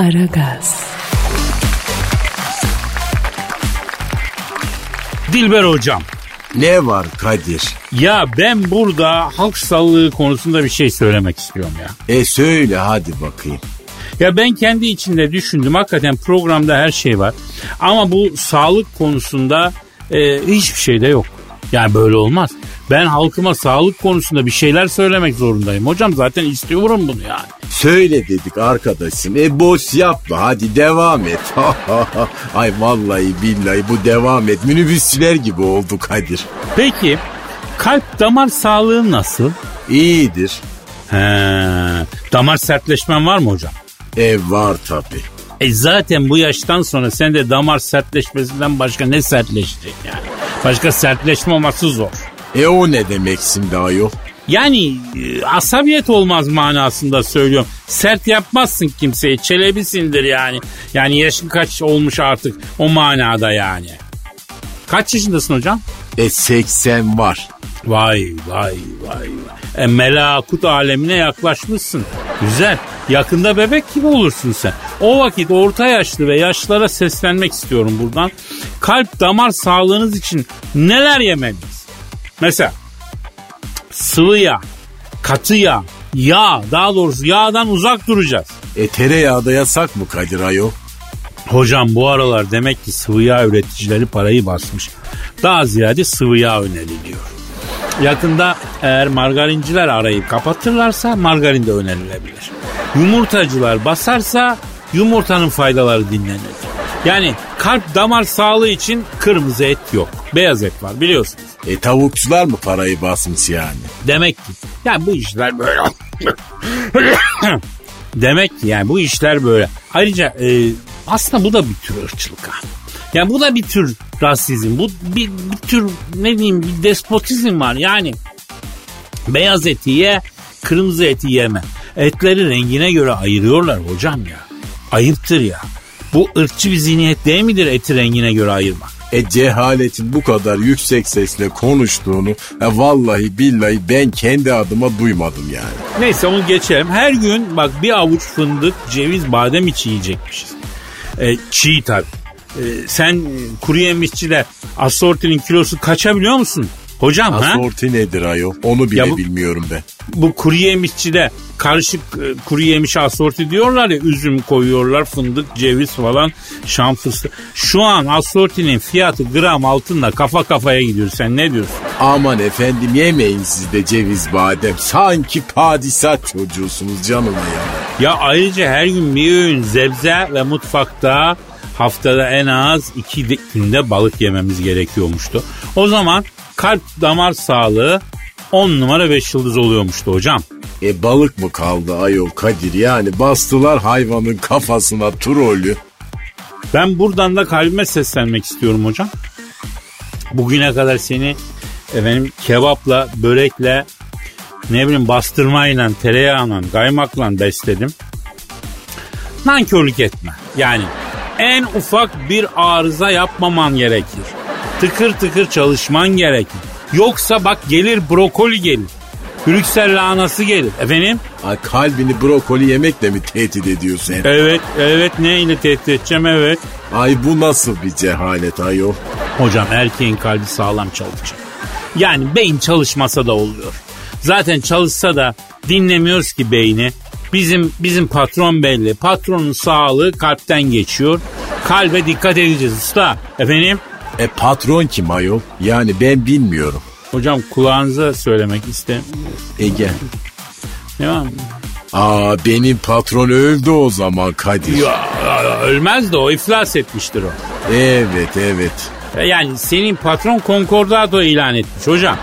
Aragaz. Dilber hocam. Ne var Kadir? Ya ben burada halk sağlığı konusunda bir şey söylemek istiyorum ya. E söyle hadi bakayım. Ya ben kendi içinde düşündüm. Hakikaten programda her şey var. Ama bu sağlık konusunda e, hiçbir şey de yok. Yani böyle olmaz. Ben halkıma sağlık konusunda bir şeyler söylemek zorundayım. Hocam zaten istiyorum bunu yani. Söyle dedik arkadaşım. E boş yapma hadi devam et. Ay vallahi billahi bu devam et. Minibüsçüler gibi oldu Kadir. Peki kalp damar sağlığı nasıl? İyidir. He, damar sertleşmen var mı hocam? E var tabi. E zaten bu yaştan sonra sen de damar sertleşmesinden başka ne sertleşecek yani? Başka sertleşme olması zor. E o ne demek şimdi ayol? Yani e, asabiyet olmaz manasında söylüyorum. Sert yapmazsın kimseye. Çelebisindir yani. Yani yaşın kaç olmuş artık o manada yani. Kaç yaşındasın hocam? E 80 var. Vay vay vay vay. E, melakut alemine yaklaşmışsın. Güzel. Yakında bebek gibi olursun sen. O vakit orta yaşlı ve yaşlara seslenmek istiyorum buradan. Kalp damar sağlığınız için neler yemeliyiz? Mesela sıvı yağ, katı yağ, yağ daha doğrusu yağdan uzak duracağız. E tereyağı da yasak mı Kadir ayol? Hocam bu aralar demek ki sıvı yağ üreticileri parayı basmış. Daha ziyade sıvı yağ öneriliyor. Yakında eğer margarinciler arayı kapatırlarsa margarin de önerilebilir. Yumurtacılar basarsa yumurtanın faydaları dinlenir. Yani kalp damar sağlığı için kırmızı et yok. Beyaz et var biliyorsunuz. E tavukçular mı parayı basmış yani? Demek ki yani bu işler böyle. Demek ki yani bu işler böyle. Ayrıca e, aslında bu da bir tür ırkçılık ha. Yani bu da bir tür rasizm. Bu bir, bir tür ne diyeyim bir despotizm var. Yani beyaz eti ye, kırmızı eti yeme. Etleri rengine göre ayırıyorlar hocam ya. Ayıptır ya. Bu ırkçı bir zihniyet değil midir eti rengine göre ayırmak? E cehaletin bu kadar yüksek sesle konuştuğunu e, vallahi billahi ben kendi adıma duymadım yani. Neyse onu geçelim. Her gün bak bir avuç fındık, ceviz, badem içi yiyecekmişiz. E, çiğ tabii. E, sen kuru yemişçiler asortinin kilosu kaça biliyor musun? Hocam ha? Asorti nedir ayol? Onu bile Ya bu- bilmiyorum ben. Bu kuru yemişçide karışık e, kuru yemiş asorti diyorlar ya üzüm koyuyorlar fındık ceviz falan şam fıstığı. Şu an asortinin fiyatı gram altında kafa kafaya gidiyor sen ne diyorsun? Aman efendim yemeyin siz de ceviz badem. Sanki padişah çocuğusunuz canım ya. Ya ayrıca her gün bir öğün zebze ve mutfakta haftada en az iki de- günde balık yememiz gerekiyormuştu. O zaman kalp damar sağlığı 10 numara 5 yıldız oluyormuştu hocam. E balık mı kaldı ayol Kadir yani bastılar hayvanın kafasına trolü. Ben buradan da kalbime seslenmek istiyorum hocam. Bugüne kadar seni efendim kebapla, börekle, ne bileyim bastırmayla, tereyağıyla, kaymakla besledim. Nankörlük etme. Yani en ufak bir arıza yapmaman gerekir. Tıkır tıkır çalışman gerekir. Yoksa bak gelir brokoli gelir. Brüksel lahanası gelir. Efendim? Ay kalbini brokoli yemekle mi tehdit ediyorsun? Evet, evet neyle tehdit edeceğim evet. Ay bu nasıl bir cehalet ayol? Hocam erkeğin kalbi sağlam çalışacak. Yani beyin çalışmasa da oluyor. Zaten çalışsa da dinlemiyoruz ki beyni. Bizim bizim patron belli. Patronun sağlığı kalpten geçiyor. Kalbe dikkat edeceğiz usta. Efendim? E patron kim ayol? Yani ben bilmiyorum. Hocam kulağınıza söylemek istem. Ege. Ne var? Aa benim patron öldü o zaman Kadir. Ya, ya, ölmez de o iflas etmiştir o. Evet evet. E, Yani senin patron konkordato ilan etmiş hocam.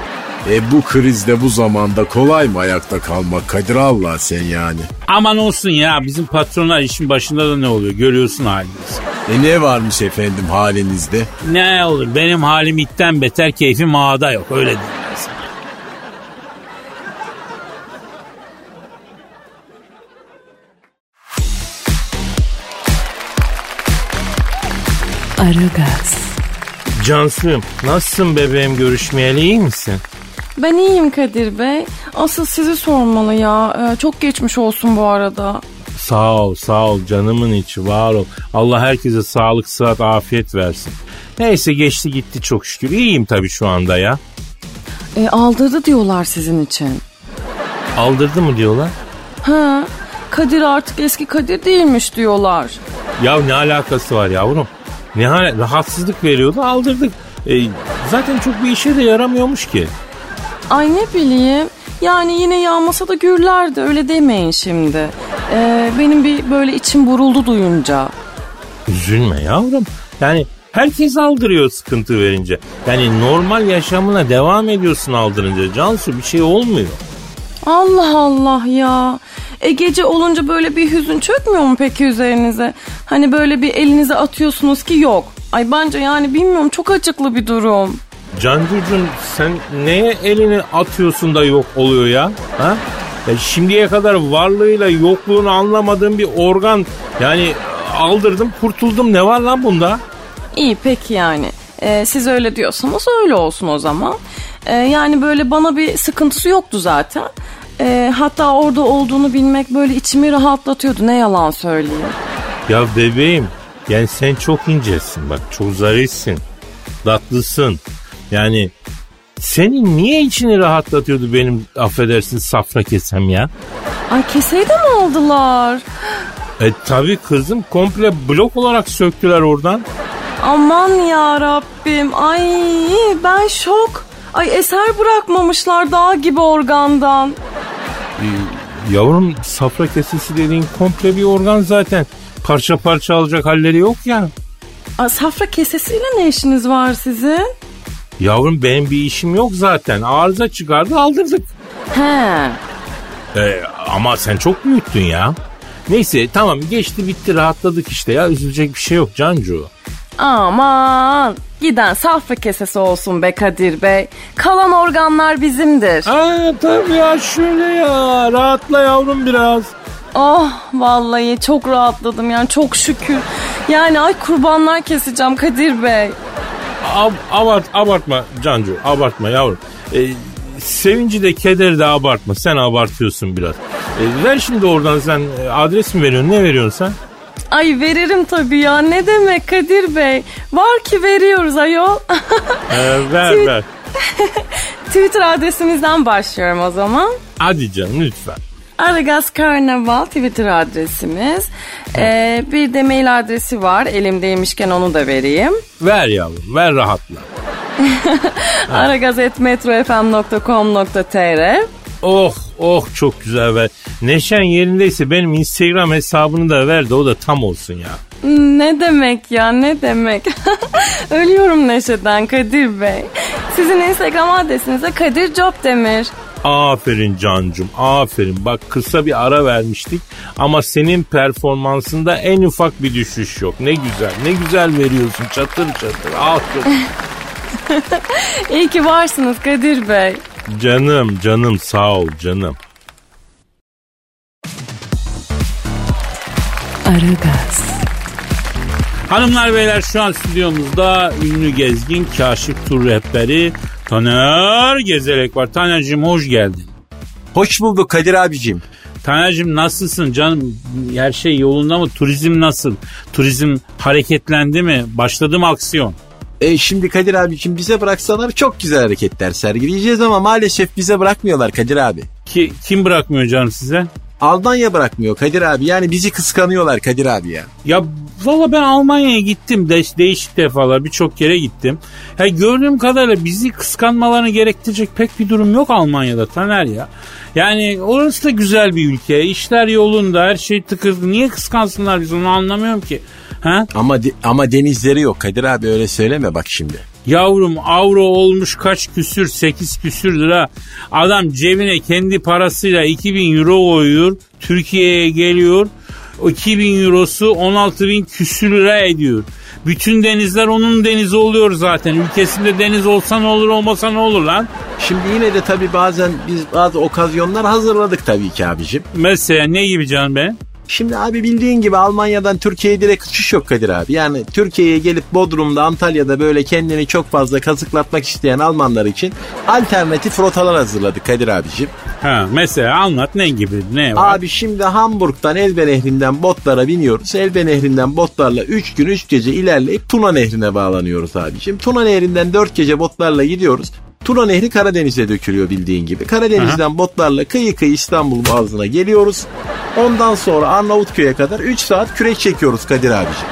E bu krizde bu zamanda kolay mı ayakta kalmak Kadir Allah sen yani. Aman olsun ya bizim patronlar işin başında da ne oluyor görüyorsun halimizi. E ne varmış efendim halinizde? Ne olur benim halim itten beter keyfim ağda yok öyle sana. Aragaz, Cansu'yum nasılsın bebeğim görüşmeyeli iyi misin? Ben iyiyim Kadir Bey. Asıl sizi sormalı ya. Ee, çok geçmiş olsun bu arada. Sağ ol sağ ol canımın içi var ol. Allah herkese sağlık sıhhat afiyet versin. Neyse geçti gitti çok şükür. İyiyim tabii şu anda ya. E, aldırdı diyorlar sizin için. Aldırdı mı diyorlar? Ha, Kadir artık eski Kadir değilmiş diyorlar. Ya ne alakası var yavrum? Ne rahatsızlık veriyordu aldırdık. E, zaten çok bir işe de yaramıyormuş ki. Ay ne bileyim. Yani yine yağmasa da gürlerdi öyle demeyin şimdi. E, benim bir böyle içim buruldu duyunca. Üzülme yavrum. Yani herkes aldırıyor sıkıntı verince. Yani normal yaşamına devam ediyorsun aldırınca. Cansu bir şey olmuyor. Allah Allah ya. E gece olunca böyle bir hüzün çökmüyor mu peki üzerinize? Hani böyle bir elinize atıyorsunuz ki yok. Ay bence yani bilmiyorum çok acıklı bir durum. Cancucuğum sen neye elini atıyorsun da yok oluyor ya? Ha? Ya şimdiye kadar varlığıyla yokluğunu anlamadığım bir organ yani aldırdım kurtuldum ne var lan bunda? İyi peki yani. E, siz öyle diyorsanız öyle olsun o zaman. E, yani böyle bana bir sıkıntısı yoktu zaten. E, hatta orada olduğunu bilmek böyle içimi rahatlatıyordu ne yalan söyleyeyim. Ya bebeğim yani sen çok incesin bak çok zarifsin tatlısın yani senin niye içini rahatlatıyordu benim affedersin safra kesem ya? Ay keseyi de mi aldılar? E tabi kızım komple blok olarak söktüler oradan. Aman ya Rabbim. Ay ben şok. Ay eser bırakmamışlar dağ gibi organdan. Yavrum safra kesesi dediğin komple bir organ zaten. Parça parça alacak halleri yok ya. Aa, safra kesesiyle ne işiniz var sizin? Yavrum benim bir işim yok zaten. Arıza çıkardı aldırdık. He. E, ama sen çok büyüttün ya. Neyse tamam geçti bitti rahatladık işte ya üzülecek bir şey yok Cancu. Aman giden safra kesesi olsun be Kadir Bey. Kalan organlar bizimdir. Aa tabii ya şöyle ya rahatla yavrum biraz. Oh vallahi çok rahatladım yani çok şükür. Yani ay kurbanlar keseceğim Kadir Bey. Ab, abart, abartma Cancu abartma yavrum. E, sevinci de kederi de abartma sen abartıyorsun biraz. E, ver şimdi oradan sen e, adres mi veriyorsun ne veriyorsun sen? Ay veririm tabii ya ne demek Kadir Bey. Var ki veriyoruz ayol. E, ver ver. Twitter adresimizden başlıyorum o zaman. Hadi canım lütfen. Aragaz Karnaval Twitter adresimiz. Ee, bir de mail adresi var. Elimdeymişken onu da vereyim. Ver yavrum ver rahatla. aragaz.metrofm.com.tr Oh oh çok güzel ver. Neşen yerindeyse benim Instagram hesabını da ver de o da tam olsun ya. Ne demek ya ne demek? Ölüyorum neşeden Kadir Bey. Sizin Instagram adresinize Kadir Copdemir. Aferin Cancım aferin. Bak kısa bir ara vermiştik ama senin performansında en ufak bir düşüş yok. Ne güzel ne güzel veriyorsun çatır çatır. Aferin. İyi ki varsınız Kadir Bey. canım canım sağ ol canım. Aragaz. Hanımlar beyler şu an stüdyomuzda ünlü gezgin kaşif tur rehberi Taner Gezerek var. Taner'cim hoş geldin. Hoş bulduk Kadir abicim. Taner'cim nasılsın canım? Her şey yolunda mı? Turizm nasıl? Turizm hareketlendi mi? Başladı mı aksiyon? E şimdi Kadir abicim bize bıraksalar çok güzel hareketler sergileyeceğiz ama maalesef bize bırakmıyorlar Kadir abi. Ki kim bırakmıyor canım size? Almanya bırakmıyor Kadir abi. Yani bizi kıskanıyorlar Kadir abi ya. Ya valla ben Almanya'ya gittim de, değişik defalar birçok kere gittim. Ya gördüğüm kadarıyla bizi kıskanmalarını gerektirecek pek bir durum yok Almanya'da Taner ya. Yani orası da güzel bir ülke. İşler yolunda her şey tıkır. Niye kıskansınlar biz onu anlamıyorum ki. Ha? Ama de- ama denizleri yok Kadir abi öyle söyleme bak şimdi. Yavrum avro olmuş kaç küsür 8 küsür lira. Adam cebine kendi parasıyla 2000 euro koyuyor. Türkiye'ye geliyor. O 2000 eurosu 16 bin küsür lira ediyor. Bütün denizler onun denizi oluyor zaten. Ülkesinde deniz olsa ne olur olmasa ne olur lan? Şimdi yine de tabii bazen biz bazı okazyonlar hazırladık tabii ki abicim. Mesela ne gibi canım be? Şimdi abi bildiğin gibi Almanya'dan Türkiye'ye direkt uçuş yok Kadir abi. Yani Türkiye'ye gelip Bodrum'da, Antalya'da böyle kendini çok fazla kazıklatmak isteyen Almanlar için alternatif rotalar hazırladık Kadir abicim. Ha, mesela anlat ne gibi ne var? Abi şimdi Hamburg'dan Elbe Nehri'nden botlara biniyoruz. Elbe Nehri'nden botlarla 3 gün 3 gece ilerleyip Tuna Nehri'ne bağlanıyoruz abicim. Tuna Nehri'nden 4 gece botlarla gidiyoruz. Tuna Nehri Karadeniz'e dökülüyor bildiğin gibi. Karadeniz'den botlarla kıyı kıyı İstanbul Boğazı'na geliyoruz. Ondan sonra Arnavutköy'e kadar 3 saat kürek çekiyoruz Kadir abiciğim.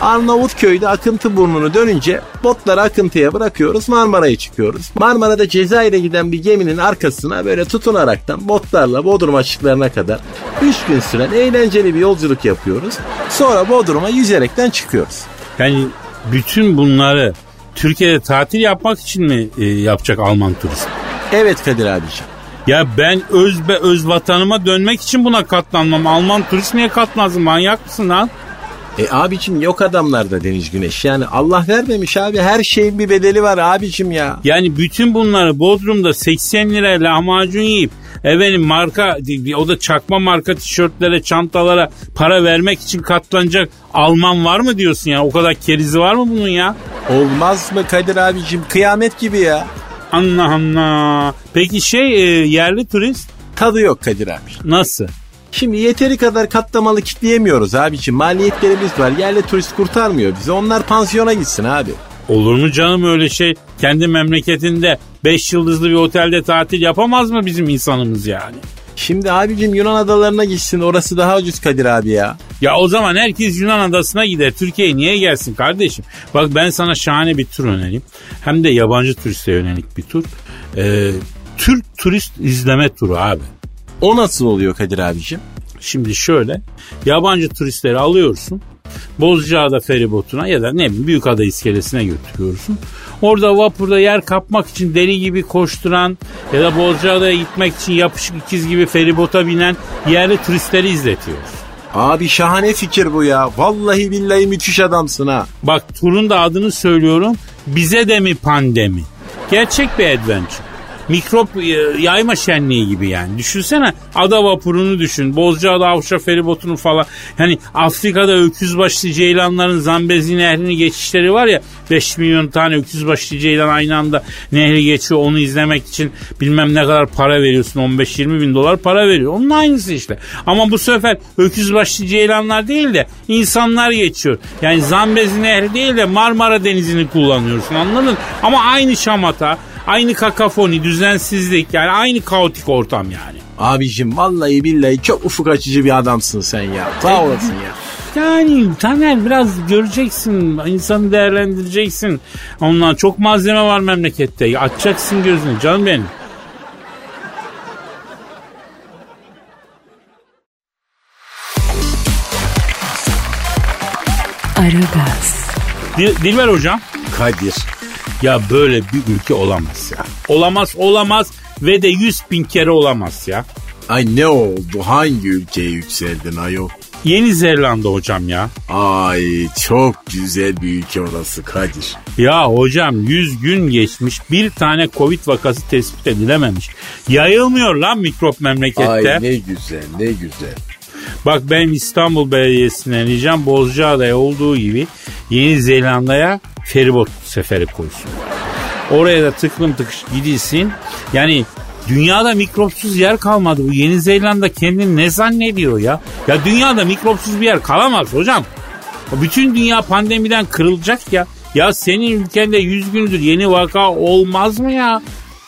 Arnavutköy'de akıntı burnunu dönünce botları akıntıya bırakıyoruz Marmara'ya çıkıyoruz. Marmara'da Cezayir'e giden bir geminin arkasına böyle tutunaraktan botlarla Bodrum açıklarına kadar 3 gün süren eğlenceli bir yolculuk yapıyoruz. Sonra Bodrum'a yüzerekten çıkıyoruz. Yani bütün bunları Türkiye'de tatil yapmak için mi e, yapacak Alman turist? Evet Kadir abiciğim. Ya ben öz be öz vatanıma dönmek için buna katlanmam. Alman turist niye katmazsın? Manyak mısın lan? E abicim yok adamlarda Deniz Güneş. Yani Allah vermemiş abi her şeyin bir bedeli var abicim ya. Yani bütün bunları Bodrum'da 80 liraya lahmacun yiyip efendim marka o da çakma marka tişörtlere çantalara para vermek için katlanacak Alman var mı diyorsun ya? O kadar kerizi var mı bunun ya? Olmaz mı Kadir abicim kıyamet gibi ya. Allah Allah. Peki şey e, yerli turist Tadı yok Kadir abi. nasıl? Şimdi yeteri kadar katlamalı kitleyemiyoruz abicim. Maliyetlerimiz var. Yerli turist kurtarmıyor bizi. Onlar pansiyona gitsin abi. Olur mu canım öyle şey? Kendi memleketinde 5 yıldızlı bir otelde tatil yapamaz mı bizim insanımız yani? Şimdi abicim Yunan adalarına gitsin. Orası daha ucuz Kadir abi ya. Ya o zaman herkes Yunan adasına gider. Türkiye'ye niye gelsin kardeşim? Bak ben sana şahane bir tur önereyim. Hem de yabancı turiste yönelik bir tur. Ee, Türk turist izleme turu abi. O nasıl oluyor Kadir abicim? Şimdi şöyle yabancı turistleri alıyorsun. Bozcaada feribotuna ya da ne bileyim Büyükada iskelesine götürüyorsun. Orada vapurda yer kapmak için deli gibi koşturan ya da Bozcaada'ya gitmek için yapışık ikiz gibi feribota binen yerli turistleri izletiyoruz. Abi şahane fikir bu ya. Vallahi billahi müthiş adamsın ha. Bak turun da adını söylüyorum. Bize de mi pandemi? Gerçek bir adventure. Mikrop e, yayma şenliği gibi yani. Düşünsene ada vapurunu düşün. Bozcaada Avşa feribotunu falan. Yani Afrika'da öküz başlı ceylanların Zambezi nehrini geçişleri var ya. 5 milyon tane öküz başlı ceylan aynı anda nehri geçiyor. Onu izlemek için bilmem ne kadar para veriyorsun. 15-20 bin dolar para veriyor. Onun aynısı işte. Ama bu sefer öküz başlı ceylanlar değil de insanlar geçiyor. Yani Zambezi nehri değil de Marmara Denizi'ni kullanıyorsun anladın? Ama aynı şamata, aynı kakafoni, düzensizlik yani aynı kaotik ortam yani. Abicim vallahi billahi çok ufuk açıcı bir adamsın sen ya. Sağ olasın ya. Yani Taner biraz göreceksin, insanı değerlendireceksin. Ondan çok malzeme var memlekette. Açacaksın gözünü canım benim. Aragaz, Dil, Dilber hocam. Kadir. Ya böyle bir ülke olamaz ya. Olamaz olamaz ve de yüz bin kere olamaz ya. Ay ne oldu? Hangi ülkeye yükseldin ayol? Yeni Zelanda hocam ya. Ay çok güzel bir ülke orası Kadir. Ya hocam 100 gün geçmiş bir tane Covid vakası tespit edilememiş. Yayılmıyor lan mikrop memlekette. Ay ne güzel ne güzel. Bak ben İstanbul Belediyesi'ne ricam Bozcaada'ya olduğu gibi Yeni Zelanda'ya feribot seferi koysun. Oraya da tıklım tıkış gidilsin. Yani dünyada mikropsuz yer kalmadı. Bu Yeni Zelanda kendini ne zannediyor ya? Ya dünyada mikropsuz bir yer kalamaz hocam. Bütün dünya pandemiden kırılacak ya. Ya senin ülkende 100 gündür yeni vaka olmaz mı ya?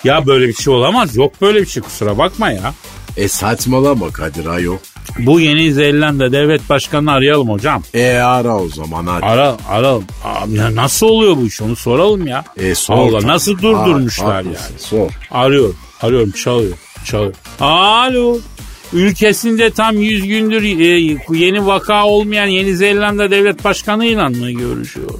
Ya böyle bir şey olamaz. Yok böyle bir şey kusura bakma ya. E saçmalama Kadir ayol. Bu Yeni Zelanda devlet başkanını arayalım hocam. E ara o zaman hadi. Ara aralım. Abi ya nasıl oluyor bu iş onu soralım ya. E sor. Allah nasıl durdurmuşlar Haklısın, yani. Sor. Arıyorum. Arıyorum çalıyor. Çalıyor. Alo. Ülkesinde tam 100 gündür e, yeni vaka olmayan Yeni Zelanda devlet başkanıyla mı görüşüyor?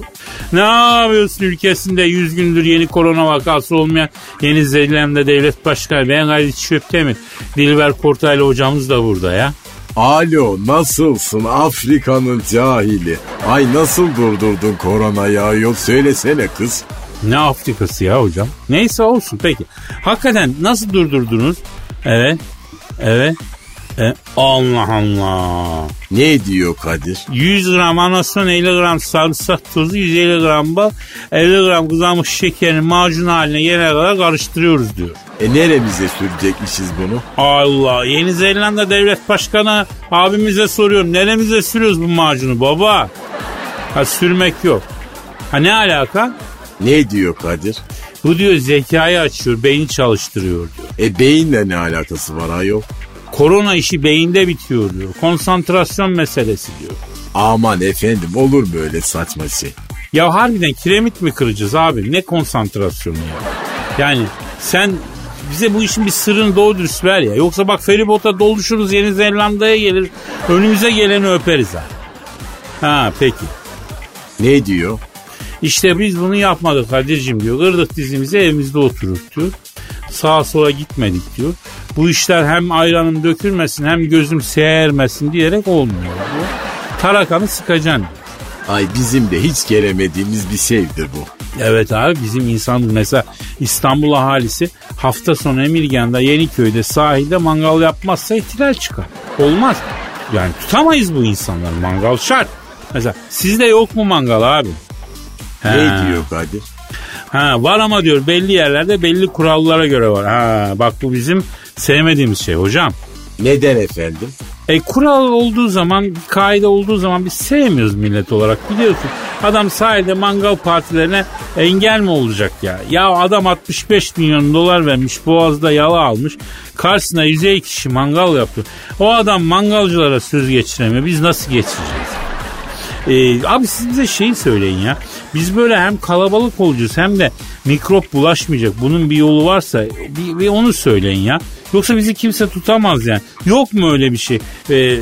Ne yapıyorsun ülkesinde 100 gündür yeni korona vakası olmayan Yeni Zelanda devlet başkanı? Ben Halit Şöptemir. Dilber Kortaylı hocamız da burada ya. Alo nasılsın Afrika'nın cahili? Ay nasıl durdurdun koronayı ayol söylesene kız. Ne Afrikası ya hocam? Neyse olsun peki. Hakikaten nasıl durdurdunuz? Evet. Evet. E, Allah Allah. Ne diyor Kadir? 100 gram anason 50 gram sarımsak tozu 150 gram bal 50 gram kızarmış şekerini macun haline gelene kadar karıştırıyoruz diyor. E neremize sürecekmişiz bunu? Allah Yeni Zelanda devlet başkanı abimize soruyorum neremize sürüyoruz bu macunu baba? Ha sürmek yok. Ha ne alaka? Ne diyor Kadir? Bu diyor zekayı açıyor, beyni çalıştırıyor diyor. E beyinle ne alakası var ayol? Korona işi beyinde bitiyor diyor. Konsantrasyon meselesi diyor. Aman efendim olur mu öyle saçma şey? Ya harbiden kiremit mi kıracağız abi? Ne konsantrasyonu ya? Yani sen bize bu işin bir sırrını doğru dürüst ver ya. Yoksa bak feribota doluşuruz Yeni Zelanda'ya gelir. Önümüze geleni öperiz ha. Ha peki. Ne diyor? İşte biz bunu yapmadık Kadir'cim diyor. Kırdık dizimizi evimizde oturur diyor. Sağa sola gitmedik diyor. Bu işler hem ayranım dökülmesin hem gözüm seğermesin diyerek olmuyor. Tarakanı sıkacaksın. Ay bizim de hiç gelemediğimiz bir şeydir bu. Evet abi bizim insanlık mesela İstanbul ahalisi hafta sonu Emirgan'da Yeniköy'de sahilde mangal yapmazsa ihtilal çıkar. Olmaz. Yani tutamayız bu insanlar mangal şart. Mesela sizde yok mu mangal abi? Ne Ha. diyor Kadir? Ha var ama diyor belli yerlerde belli kurallara göre var. Ha bak bu bizim sevmediğimiz şey hocam. Neden efendim? E kural olduğu zaman, kaide olduğu zaman biz sevmiyoruz millet olarak biliyorsun. Adam sahilde mangal partilerine engel mi olacak ya? Ya adam 65 milyon dolar vermiş boğazda yala almış. Karşısına 150 kişi mangal yapıyor. O adam mangalcılara söz geçiremiyor. Biz nasıl geçireceğiz? Ee, abi siz bize şeyi söyleyin ya. Biz böyle hem kalabalık olacağız hem de mikrop bulaşmayacak. Bunun bir yolu varsa bir, bir onu söyleyin ya. Yoksa bizi kimse tutamaz yani. Yok mu öyle bir şey? Ee,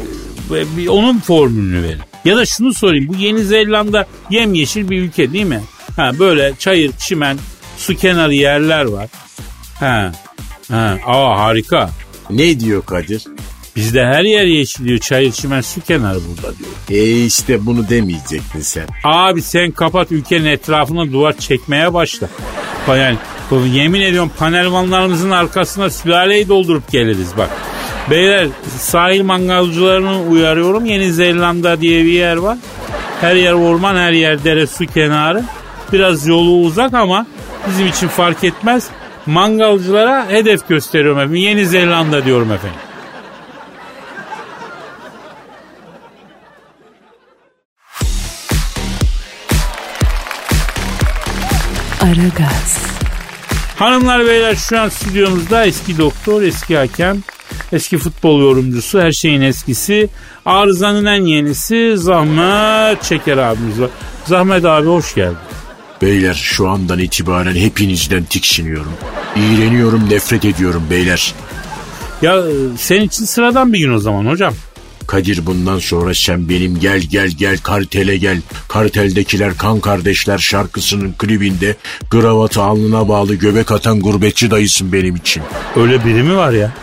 bir onun formülünü verin. Ya da şunu sorayım. Bu Yeni Zelanda yemyeşil bir ülke değil mi? Ha böyle çayır, çimen, su kenarı yerler var. Ha. Ha. Aa harika. Ne diyor Kadir? Bizde her yer yeşil diyor. Çayır, çimen, su kenarı burada diyor. E işte bunu demeyecektin sen. Abi sen kapat ülkenin etrafına duvar çekmeye başla. Yani yemin ediyorum panel vanlarımızın arkasına sülaleyi doldurup geliriz bak. Beyler sahil mangalcılarını uyarıyorum. Yeni Zelanda diye bir yer var. Her yer orman, her yer dere, su kenarı. Biraz yolu uzak ama bizim için fark etmez. Mangalcılara hedef gösteriyorum efendim. Yeni Zelanda diyorum efendim. Aragaz, Hanımlar beyler şu an stüdyomuzda eski doktor, eski hakem, eski futbol yorumcusu, her şeyin eskisi, arızanın en yenisi Zahmet Çeker abimiz var. Zahmet abi hoş geldin. Beyler şu andan itibaren hepinizden tiksiniyorum. İğreniyorum, nefret ediyorum beyler. Ya e, senin için sıradan bir gün o zaman hocam. Kadir bundan sonra sen benim gel gel gel kartele gel. Karteldekiler kan kardeşler şarkısının klibinde kravatı alnına bağlı göbek atan gurbetçi dayısın benim için. Öyle biri mi var ya?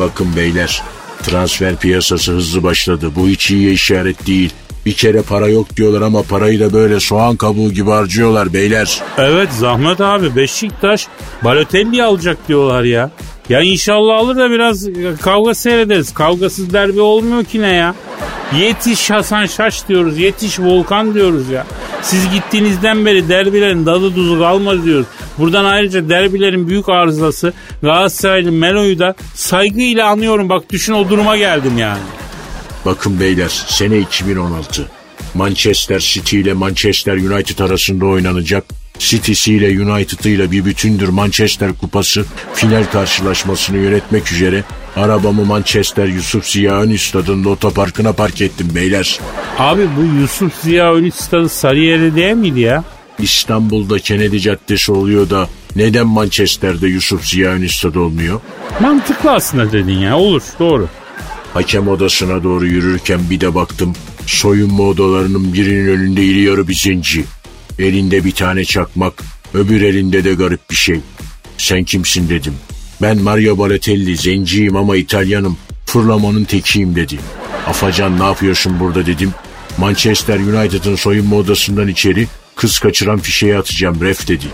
Bakın beyler transfer piyasası hızlı başladı. Bu hiç iyiye işaret değil. Bir kere para yok diyorlar ama parayı da böyle soğan kabuğu gibi harcıyorlar beyler. Evet Zahmet abi Beşiktaş Balotelli alacak diyorlar ya. Ya inşallah alır da biraz e, kavga seyrederiz. Kavgasız derbi olmuyor ki ne ya? Yetiş Hasan Şaş diyoruz. Yetiş Volkan diyoruz ya. Siz gittiğinizden beri derbilerin dadı duzu kalmadı diyoruz. Buradan ayrıca derbilerin büyük arızası Galatasaraylı Melo'yu da saygıyla anıyorum. Bak düşün o duruma geldim yani. Bakın beyler sene 2016. Manchester City ile Manchester United arasında oynanacak. City'si ile United'ıyla bir bütündür Manchester Kupası final karşılaşmasını yönetmek üzere arabamı Manchester Yusuf Ziya Ön otoparkına park ettim beyler. Abi bu Yusuf Ziya Ünlü Stadı Sarıyer'de değil miydi ya? İstanbul'da Kennedy Caddesi oluyor da neden Manchester'de Yusuf Ziya Ön olmuyor? Mantıklı aslında dedin ya olur doğru. Hakem odasına doğru yürürken bir de baktım. Soyunma odalarının birinin önünde iri yarı bir zenci. Elinde bir tane çakmak, öbür elinde de garip bir şey. Sen kimsin dedim. Ben Mario Balotelli, zenciyim ama İtalyanım. Fırlamanın tekiyim dedi. Afacan ne yapıyorsun burada dedim. Manchester United'ın soyunma odasından içeri kız kaçıran fişeği atacağım ref dedi.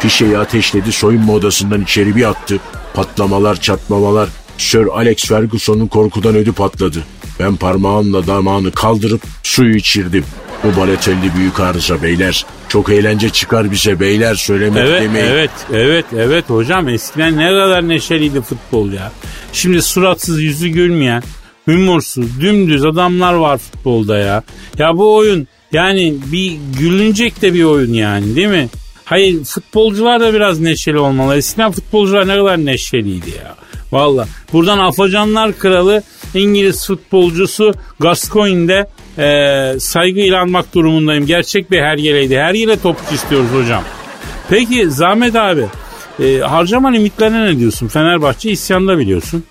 Fişeği ateşledi soyunma odasından içeri bir attı. Patlamalar çatmamalar Sir Alex Ferguson'un korkudan ödü patladı. Ben parmağımla damağını kaldırıp suyu içirdim. Bu baletelli büyük arıza beyler. Çok eğlence çıkar bize beyler söylemek Evet, demeyin. evet, evet, evet hocam. Eskiden ne kadar neşeliydi futbol ya. Şimdi suratsız, yüzü gülmeyen, humorsuz, dümdüz adamlar var futbolda ya. Ya bu oyun yani bir gülünecek de bir oyun yani değil mi? Hayır futbolcular da biraz neşeli olmalı. Eskiden futbolcular ne kadar neşeliydi ya. Valla. Buradan Afacanlar Kralı İngiliz futbolcusu Gascoigne'de e, saygıyla anmak durumundayım. Gerçek bir hergeleydi. Her yere topçu istiyoruz hocam. Peki Zahmet abi e, harcama limitlerine ne diyorsun? Fenerbahçe isyanda biliyorsun.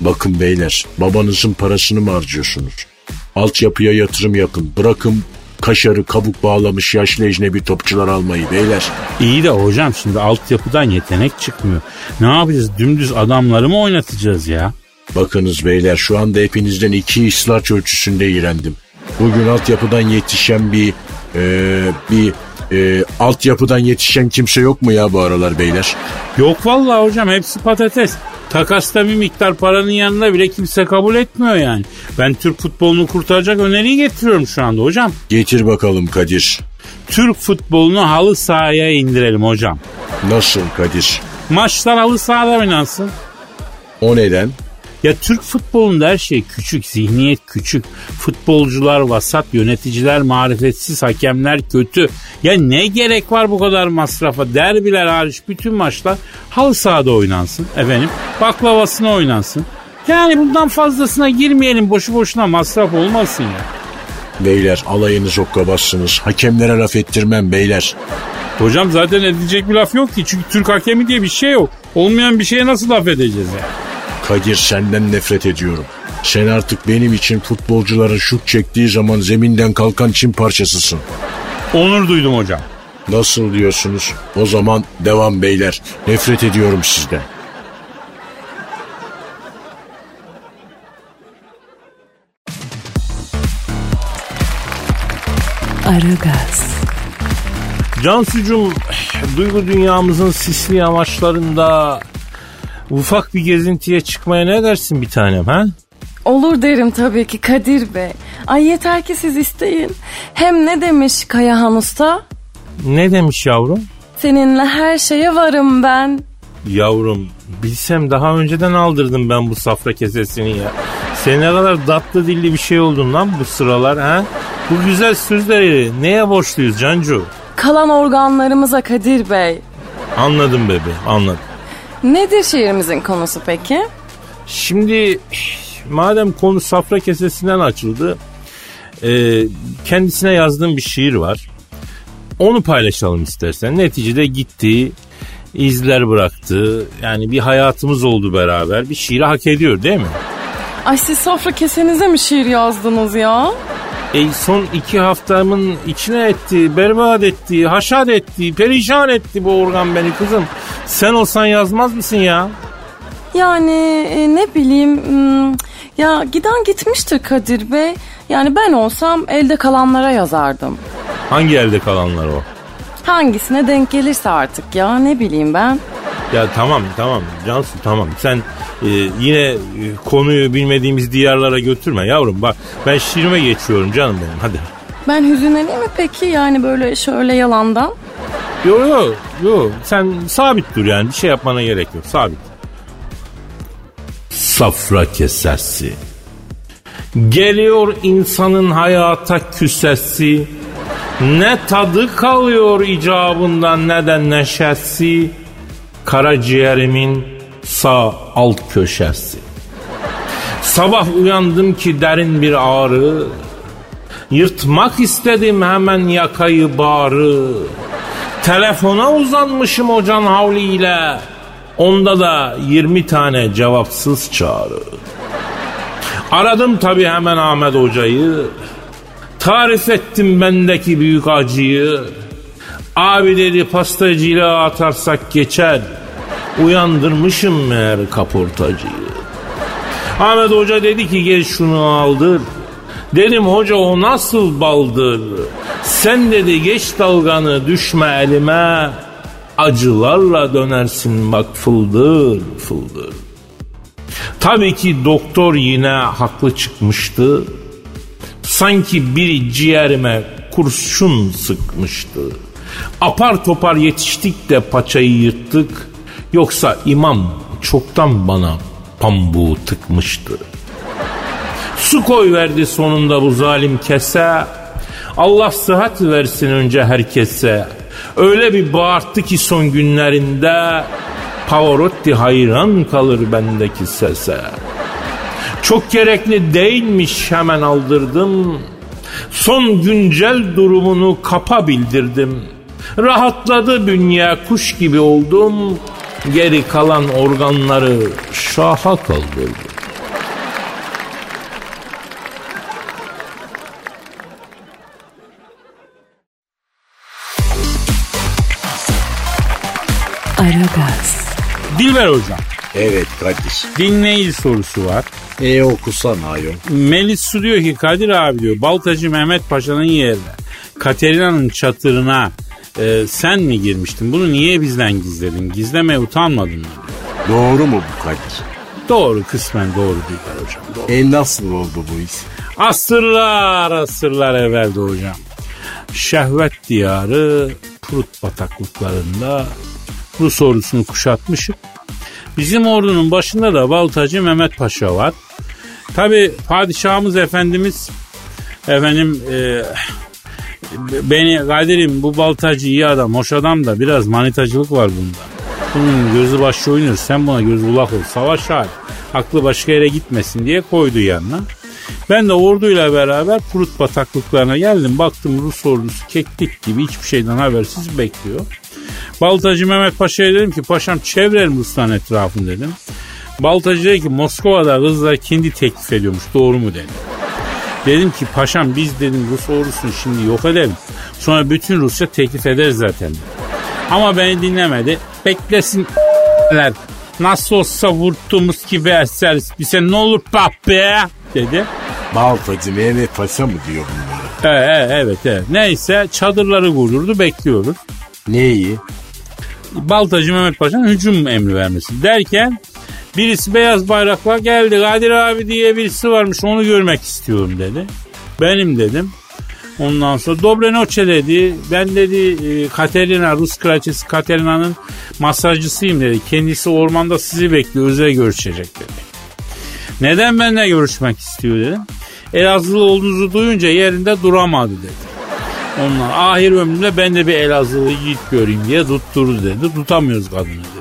Bakın beyler babanızın parasını mı harcıyorsunuz? Altyapıya yatırım yapın. Bırakın kaşarı kabuk bağlamış yaşlı ecnebi topçular almayı beyler. İyi de hocam şimdi altyapıdan yetenek çıkmıyor. Ne yapacağız? Dümdüz adamları mı oynatacağız ya? Bakınız beyler şu anda hepinizden iki islaç ölçüsünde iğrendim. Bugün altyapıdan yetişen bir e, bir e, altyapıdan yetişen kimse yok mu ya bu aralar beyler? Yok vallahi hocam hepsi patates. Takasta bir miktar paranın yanında bile kimse kabul etmiyor yani. Ben Türk futbolunu kurtaracak öneriyi getiriyorum şu anda hocam. Getir bakalım Kadir. Türk futbolunu halı sahaya indirelim hocam. Nasıl Kadir? Maçlar halı sahada oynansın. O neden? Ya Türk futbolunda her şey küçük, zihniyet küçük. Futbolcular vasat, yöneticiler marifetsiz, hakemler kötü. Ya ne gerek var bu kadar masrafa? Derbiler hariç bütün maçlar halı sahada oynansın efendim. Baklavasına oynansın. Yani bundan fazlasına girmeyelim boşu boşuna masraf olmasın ya. Beyler alayınız okkabassınız. Hakemlere laf ettirmem beyler. Hocam zaten edilecek bir laf yok ki. Çünkü Türk hakemi diye bir şey yok. Olmayan bir şeye nasıl laf edeceğiz ya? Kadir senden nefret ediyorum. Sen artık benim için futbolcuların şut çektiği zaman zeminden kalkan çim parçasısın. Onur duydum hocam. Nasıl diyorsunuz? O zaman devam beyler. Nefret ediyorum sizden. Aragaz, Cansucuğum duygu dünyamızın sisli yamaçlarında ufak bir gezintiye çıkmaya ne dersin bir tanem ha? Olur derim tabii ki Kadir Bey. Ay yeter ki siz isteyin. Hem ne demiş Kayahan Usta? Ne demiş yavrum? Seninle her şeye varım ben. Yavrum bilsem daha önceden aldırdım ben bu safra kesesini ya. Sen ne kadar tatlı dilli bir şey oldun lan bu sıralar ha? Bu güzel sözleri neye borçluyuz Cancu? Kalan organlarımıza Kadir Bey. Anladım bebe anladım. Nedir şiirimizin konusu peki? Şimdi madem konu safra kesesinden açıldı e, kendisine yazdığım bir şiir var. Onu paylaşalım istersen. Neticede gitti, izler bıraktı. Yani bir hayatımız oldu beraber. Bir şiiri hak ediyor değil mi? Ay siz sofra kesenize mi şiir yazdınız ya? E son iki haftamın içine etti, berbat etti, haşat etti, perişan etti bu organ beni kızım. Sen olsan yazmaz mısın ya? Yani e, ne bileyim hmm, ya giden gitmiştir Kadir Bey. Yani ben olsam elde kalanlara yazardım. Hangi elde kalanlar o? Hangisine denk gelirse artık ya ne bileyim ben. Ya tamam tamam Cansu tamam sen e, yine e, konuyu bilmediğimiz diyarlara götürme yavrum bak ben şiirime geçiyorum canım benim hadi. Ben hüzünleneyim mi peki yani böyle şöyle yalandan? Yo yo yo sen sabit dur yani bir şey yapmana gerek yok sabit. Safra kesesi. Geliyor insanın hayata küsesi. Ne tadı kalıyor icabından ne de neşesi. Karaciğerimin sağ alt köşesi. Sabah uyandım ki derin bir ağrı. Yırtmak istedim hemen yakayı bağrı. Telefona uzanmışım hocan havliyle. Onda da 20 tane cevapsız çağrı. Aradım tabii hemen Ahmet Hoca'yı. Tarif ettim bendeki büyük acıyı. Abi dedi pastacıyla atarsak geçer. Uyandırmışım meğer kaportacıyı. Ahmet Hoca dedi ki gel şunu aldır. Dedim hoca o nasıl baldır? Sen dedi geç dalganı düşme elime. Acılarla dönersin bak fıldır fıldır. Tabii ki doktor yine haklı çıkmıştı. Sanki biri ciğerime kurşun sıkmıştı. Apar topar yetiştik de paçayı yırttık. Yoksa imam çoktan bana pambuğu tıkmıştı. Su koy verdi sonunda bu zalim kese. Allah sıhhat versin önce herkese. Öyle bir bağırttı ki son günlerinde Pavarotti hayran kalır bendeki sese. Çok gerekli değilmiş hemen aldırdım. Son güncel durumunu kapa bildirdim. Rahatladı dünya kuş gibi oldum. Geri kalan organları şaha kaldırdım. Aragaz, Dilber hocam Evet Kadir. dinleyici sorusu var. E okusana ayol. Melis Su diyor ki Kadir abi diyor Baltacı Mehmet Paşa'nın yerine Katerina'nın çatırına e, sen mi girmiştin? Bunu niye bizden gizledin? Gizlemeye utanmadın mı? Doğru mu bu Kadir? Doğru kısmen doğru Dilber hocam. Doğru. E nasıl oldu bu iş? Asırlar asırlar evvelde hocam. Şehvet diyarı Prut bataklıklarında Rus ordusunu kuşatmışım. Bizim ordunun başında da Baltacı Mehmet Paşa var. Tabi padişahımız efendimiz efendim e, beni Kadir'im bu baltacı iyi adam hoş adam da biraz manitacılık var bunda. Bunun gözü başı oynuyor sen buna göz kulak ol savaş hali. Aklı başka yere gitmesin diye koydu yanına. Ben de orduyla beraber Prut bataklıklarına geldim. Baktım Rus ordusu keklik gibi hiçbir şeyden habersiz bekliyor. Baltacı Mehmet Paşa'ya dedim ki paşam çevrelim Rusların etrafını dedim. Baltacı dedi ki Moskova'da kızlar kendi teklif ediyormuş doğru mu dedi. Dedim ki paşam biz dedim Rus ordusunu şimdi yok edelim. Sonra bütün Rusya teklif eder zaten. Ama beni dinlemedi. Beklesin Nasıl olsa vurttuğumuz gibi eseriz. Bize ne olur pap be dedi. Baltacı Mehmet Paşa mı diyor bunları? E, e, evet evet. Neyse çadırları vururdu bekliyoruz. Neyi? Baltacı Mehmet Paşa'nın hücum emri vermesi. Derken birisi beyaz bayrakla geldi. Kadir abi diye birisi varmış onu görmek istiyorum dedi. Benim dedim. Ondan sonra Dobre Noche dedi. Ben dedi e, Katerina Rus kraliçesi Katerina'nın masajcısıyım dedi. Kendisi ormanda sizi bekliyor özel görüşecek dedi. Neden benimle görüşmek istiyor dedim. Elazığlı olduğunuzu duyunca yerinde duramadı dedi. Onlar ahir ömrümde ben de bir Elazığlı yiğit göreyim diye tutturdu dedi. Tutamıyoruz kadını dedi.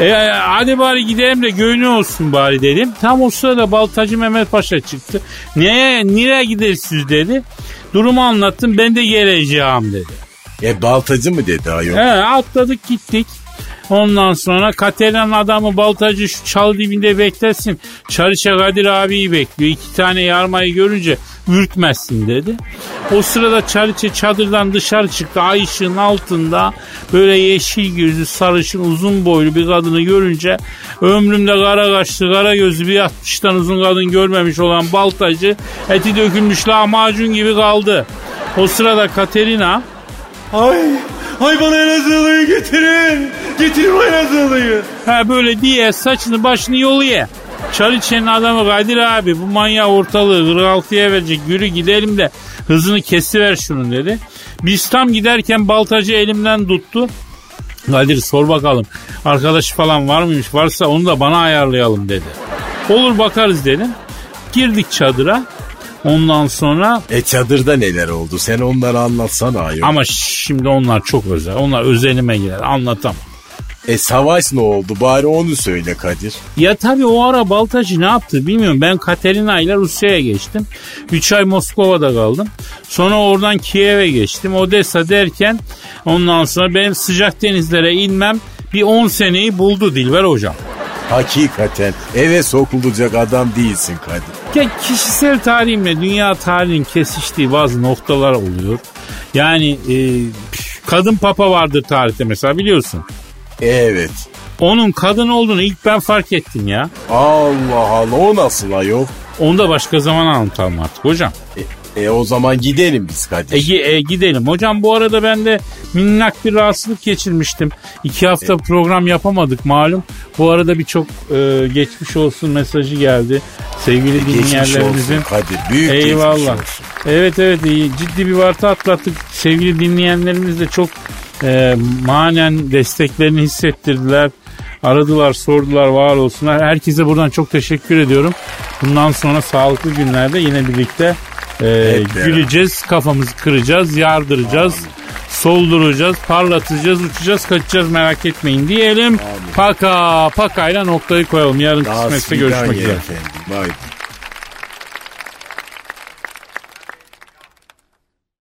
E, hadi bari gidelim de göğünü olsun bari dedim. Tam o sırada Baltacı Mehmet Paşa çıktı. Neye, nereye gidersiniz dedi. Durumu anlattım ben de geleceğim dedi. E baltacı mı dedi ayol? He, atladık gittik. Ondan sonra Katerina'nın adamı baltacı şu çal dibinde beklesin. Çariçe Kadir abiyi bekliyor. İki tane yarmayı görünce ürkmezsin dedi. O sırada Çariçe çadırdan dışarı çıktı. Ay ışığın altında böyle yeşil gözlü sarışın uzun boylu bir kadını görünce ömrümde kara kaşlı kara gözlü bir 60'tan uzun kadın görmemiş olan baltacı eti dökülmüş lahmacun gibi kaldı. O sırada Katerina Ay, ay bana Elazığlı'yı getirin. Getirin o Elazığlı'yı. Ha böyle diye saçını başını yoluya. Çariçe'nin adamı Kadir abi bu manyağı ortalığı 46'ya verecek yürü gidelim de hızını kesiver şunun dedi. Biz tam giderken baltacı elimden tuttu. Kadir sor bakalım arkadaşı falan var mıymış varsa onu da bana ayarlayalım dedi. Olur bakarız dedim. Girdik çadıra. Ondan sonra E çadırda neler oldu? Sen onları anlatsana ayol. ama şimdi onlar çok özel. Onlar özelime girer anlatamam. E savaş ne oldu? Bari onu söyle Kadir. Ya tabii o ara Baltacı ne yaptı bilmiyorum. Ben Katerina ile Rusya'ya geçtim. 3 ay Moskova'da kaldım. Sonra oradan Kiev'e geçtim. Odessa derken ondan sonra benim sıcak denizlere inmem bir 10 seneyi buldu Dilber hocam. Hakikaten eve sokulacak adam değilsin Kadir. Ya kişisel tarihimle dünya tarihinin kesiştiği bazı noktalar oluyor. Yani e, kadın papa vardır tarihte mesela biliyorsun. Evet. Onun kadın olduğunu ilk ben fark ettim ya. Allah Allah o nasıl ayol? Onu da başka zaman anlatalım artık hocam. E, E o zaman gidelim biz Kadir. E, e, gidelim. Hocam bu arada ben de minnak bir rahatsızlık geçirmiştim. İki hafta program yapamadık malum. Bu arada birçok e, geçmiş olsun mesajı geldi. Sevgili E, Geçmiş dinleyenlerimizin. olsun Kadir. Büyük geçmiş Eyvallah. olsun. Evet evet iyi. ciddi bir varta atlattık. Sevgili dinleyenlerimiz de çok e, manen desteklerini hissettirdiler. Aradılar, sordular, var olsunlar. Herkese buradan çok teşekkür ediyorum. Bundan sonra sağlıklı günlerde yine birlikte e, beraber. güleceğiz, kafamızı kıracağız, yardıracağız, solduracağız, parlatacağız, uçacağız, kaçacağız merak etmeyin diyelim. Paka, pakayla noktayı koyalım. Yarın Daha kısmetse görüşmek üzere. efendim. Vay.